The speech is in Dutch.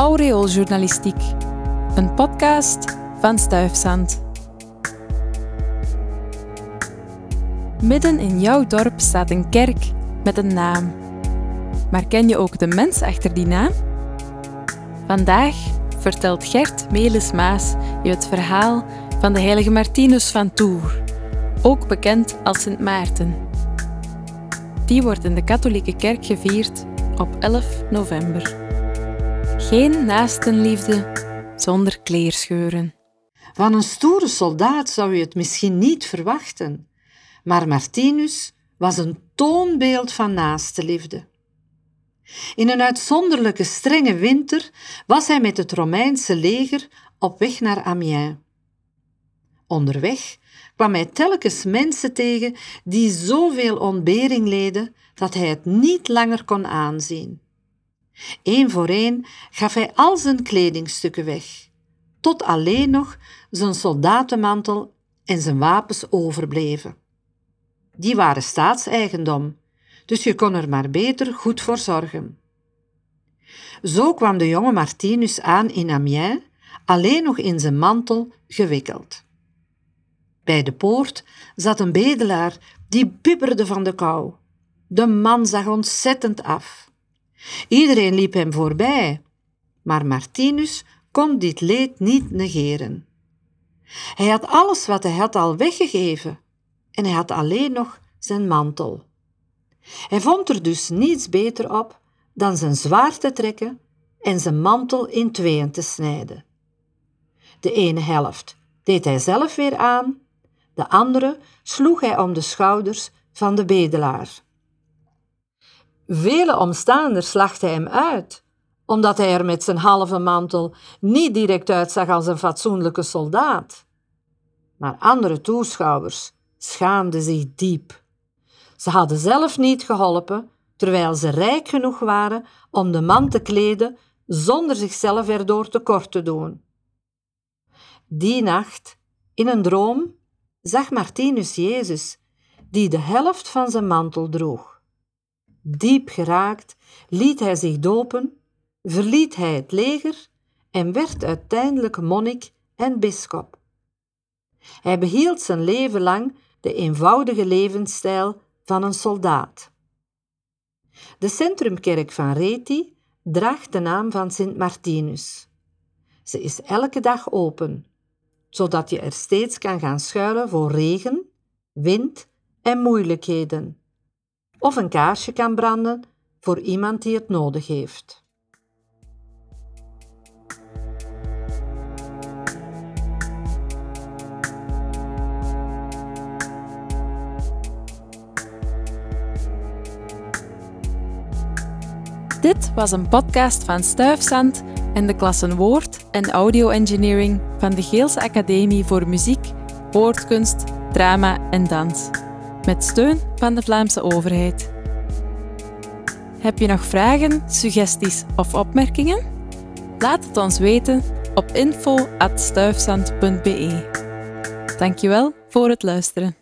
Aureooljournalistiek, een podcast van Stuifzand. Midden in jouw dorp staat een kerk met een naam. Maar ken je ook de mens achter die naam? Vandaag vertelt Gert Melis-Maas je het verhaal van de heilige Martinus van Tours, ook bekend als Sint Maarten. Die wordt in de katholieke kerk gevierd op 11 november. Geen naastenliefde zonder kleerscheuren. Van een stoere soldaat zou je het misschien niet verwachten, maar Martinus was een toonbeeld van naastenliefde. In een uitzonderlijke strenge winter was hij met het Romeinse leger op weg naar Amiens. Onderweg kwam hij telkens mensen tegen die zoveel ontbering leden dat hij het niet langer kon aanzien. Eén voor één gaf hij al zijn kledingstukken weg, tot alleen nog zijn soldatenmantel en zijn wapens overbleven. Die waren staatseigendom, dus je kon er maar beter goed voor zorgen. Zo kwam de jonge Martinus aan in Amiens, alleen nog in zijn mantel gewikkeld. Bij de poort zat een bedelaar die bibberde van de kou. De man zag ontzettend af. Iedereen liep hem voorbij, maar Martinus kon dit leed niet negeren. Hij had alles wat hij had al weggegeven en hij had alleen nog zijn mantel. Hij vond er dus niets beter op dan zijn zwaard te trekken en zijn mantel in tweeën te snijden. De ene helft deed hij zelf weer aan, de andere sloeg hij om de schouders van de bedelaar. Vele omstaanders lachten hem uit, omdat hij er met zijn halve mantel niet direct uitzag als een fatsoenlijke soldaat. Maar andere toeschouwers schaamden zich diep. Ze hadden zelf niet geholpen, terwijl ze rijk genoeg waren om de man te kleden zonder zichzelf erdoor tekort te doen. Die nacht, in een droom, zag Martinus Jezus, die de helft van zijn mantel droeg. Diep geraakt liet hij zich dopen, verliet hij het leger en werd uiteindelijk monnik en bisschop. Hij behield zijn leven lang de eenvoudige levensstijl van een soldaat. De centrumkerk van Reti draagt de naam van Sint Martinus. Ze is elke dag open, zodat je er steeds kan gaan schuilen voor regen, wind en moeilijkheden. Of een kaarsje kan branden voor iemand die het nodig heeft. Dit was een podcast van Stuifzand en de klassen Woord en Audio Engineering van de Geelse Academie voor Muziek, Woordkunst, Drama en Dans, met steun van de Vlaamse overheid. Heb je nog vragen, suggesties of opmerkingen? Laat het ons weten op info.stuifzand.be. Dankjewel voor het luisteren.